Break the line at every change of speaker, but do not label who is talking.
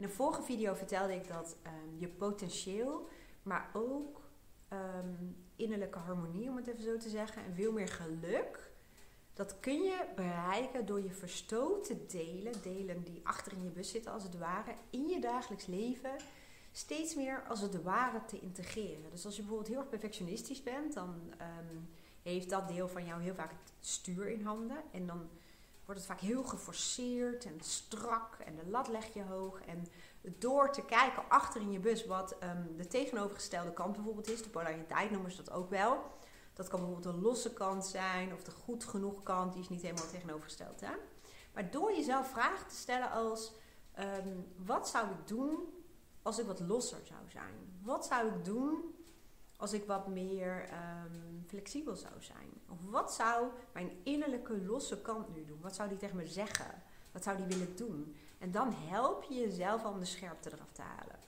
In de vorige video vertelde ik dat ehm, je potentieel, maar ook ehm, innerlijke harmonie, om het even zo te zeggen, en veel meer geluk, dat kun je bereiken door je verstoten delen, delen die achter in je bus zitten als het ware, in je dagelijks leven steeds meer als het ware te integreren. Dus als je bijvoorbeeld heel erg perfectionistisch bent, dan ehm, heeft dat deel van jou heel vaak het stuur in handen. En dan wordt het vaak heel geforceerd en strak en de lat leg je hoog. En door te kijken achter in je bus wat um, de tegenovergestelde kant bijvoorbeeld is, de polariteit noemen ze dat ook wel. Dat kan bijvoorbeeld een losse kant zijn of de goed genoeg kant, die is niet helemaal tegenovergesteld. Hè? Maar door jezelf vragen te stellen als, ehm, wat zou ik doen als ik wat losser zou zijn? Wat zou ik doen als ik wat meer um, flexibel zou zijn? Of wat zou mijn innerlijke losse kant nu doen? Wat zou die tegen me zeggen? Wat zou die willen doen? En dan help je jezelf om de scherpte eraf te halen.